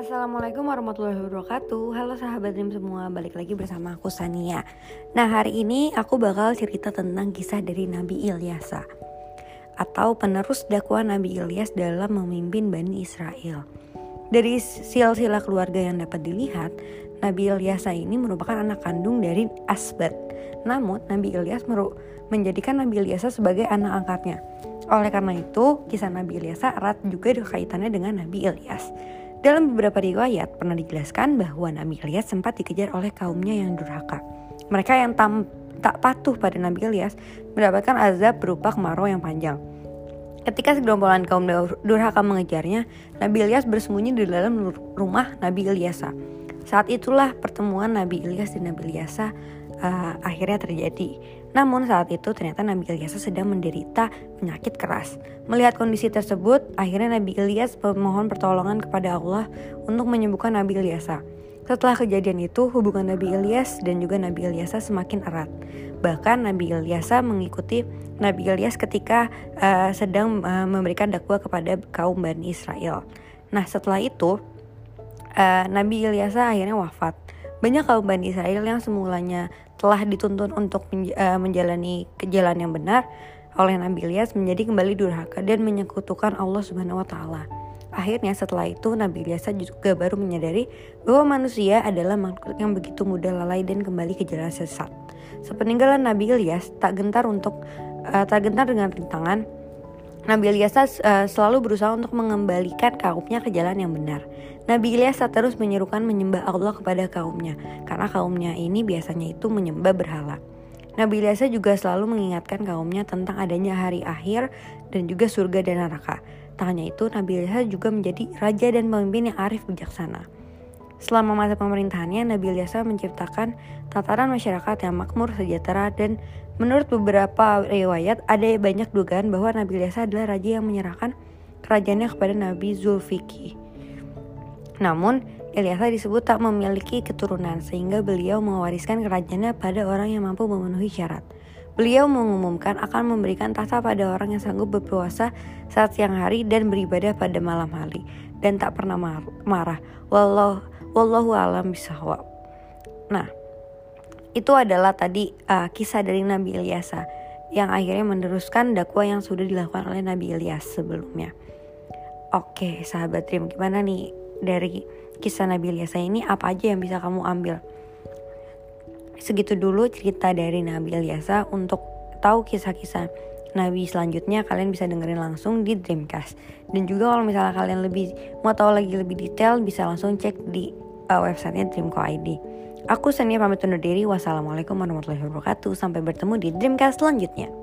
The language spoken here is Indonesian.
Assalamualaikum warahmatullahi wabarakatuh. Halo sahabat Dream semua, balik lagi bersama aku Sania. Nah hari ini aku bakal cerita tentang kisah dari Nabi Ilyasa Atau penerus dakwah Nabi Ilyas dalam memimpin Bani Israel. Dari silsilah keluarga yang dapat dilihat Nabi Ilyasa ini merupakan anak kandung dari Asbat Namun Nabi Ilyas menjadikan Nabi Ilyasa sebagai anak angkatnya. Oleh karena itu, kisah Nabi Ilyasa erat juga kaitannya dengan Nabi Ilyas. Dalam beberapa riwayat pernah dijelaskan bahwa Nabi Ilyas sempat dikejar oleh kaumnya yang durhaka. Mereka yang tam, tak patuh pada Nabi Ilyas mendapatkan azab berupa kemarau yang panjang. Ketika segerombolan kaum durhaka mengejarnya, Nabi Ilyas bersembunyi di dalam rumah Nabi Ilyasa. Saat itulah pertemuan Nabi Ilyas dan Nabi Ilyasa uh, akhirnya terjadi. Namun saat itu ternyata Nabi Ilyas sedang menderita penyakit keras. Melihat kondisi tersebut, akhirnya Nabi Ilyas memohon pertolongan kepada Allah untuk menyembuhkan Nabi Ilyas. Setelah kejadian itu, hubungan Nabi Ilyas dan juga Nabi Ilyas semakin erat. Bahkan Nabi Ilyas mengikuti Nabi Ilyas ketika uh, sedang uh, memberikan dakwah kepada kaum Bani Israel. Nah, setelah itu uh, Nabi Ilyas akhirnya wafat. Banyak kaum Bani Israel yang semulanya telah dituntun untuk eh, menjalani jalan yang benar oleh Nabi Ilyas menjadi kembali durhaka dan menyekutukan Allah Subhanahu wa taala. Akhirnya setelah itu Nabi Ilyas juga baru menyadari bahwa manusia adalah makhluk yang begitu mudah lalai dan kembali ke jalan sesat. Sepeninggalan Nabi Ilyas tak gentar untuk uh, tak gentar dengan rintangan Nabi Ilyas uh, selalu berusaha untuk mengembalikan kaumnya ke jalan yang benar. Nabi Ilyas terus menyerukan menyembah Allah kepada kaumnya, karena kaumnya ini biasanya itu menyembah berhala. Nabi Ilyas juga selalu mengingatkan kaumnya tentang adanya hari akhir dan juga surga dan neraka. Tak hanya itu, Nabi Ilyas juga menjadi raja dan pemimpin yang arif bijaksana. Selama masa pemerintahannya, Nabi Ilyas menciptakan tataran masyarakat yang makmur, sejahtera, dan menurut beberapa riwayat ada banyak dugaan bahwa Nabi Ilyas adalah raja yang menyerahkan kerajaannya kepada Nabi Zulfikri. Namun, Ilyas disebut tak memiliki keturunan sehingga beliau mewariskan kerajaannya pada orang yang mampu memenuhi syarat. Beliau mengumumkan akan memberikan tahta pada orang yang sanggup berpuasa saat siang hari dan beribadah pada malam hari dan tak pernah marah. Wallahu Wallahu alam bisawab. Nah, itu adalah tadi uh, kisah dari Nabi Ilyas yang akhirnya meneruskan dakwah yang sudah dilakukan oleh Nabi Ilyas sebelumnya. Oke, sahabat Dream, gimana nih dari kisah Nabi Ilyas ini apa aja yang bisa kamu ambil? Segitu dulu cerita dari Nabi Ilyas untuk tahu kisah-kisah Nabi selanjutnya kalian bisa dengerin langsung di Dreamcast. Dan juga kalau misalnya kalian lebih mau tahu lagi lebih detail bisa langsung cek di uh, websitenya Dreamco ID. Aku Senia pamit undur diri. Wassalamualaikum warahmatullahi wabarakatuh. Sampai bertemu di Dreamcast selanjutnya.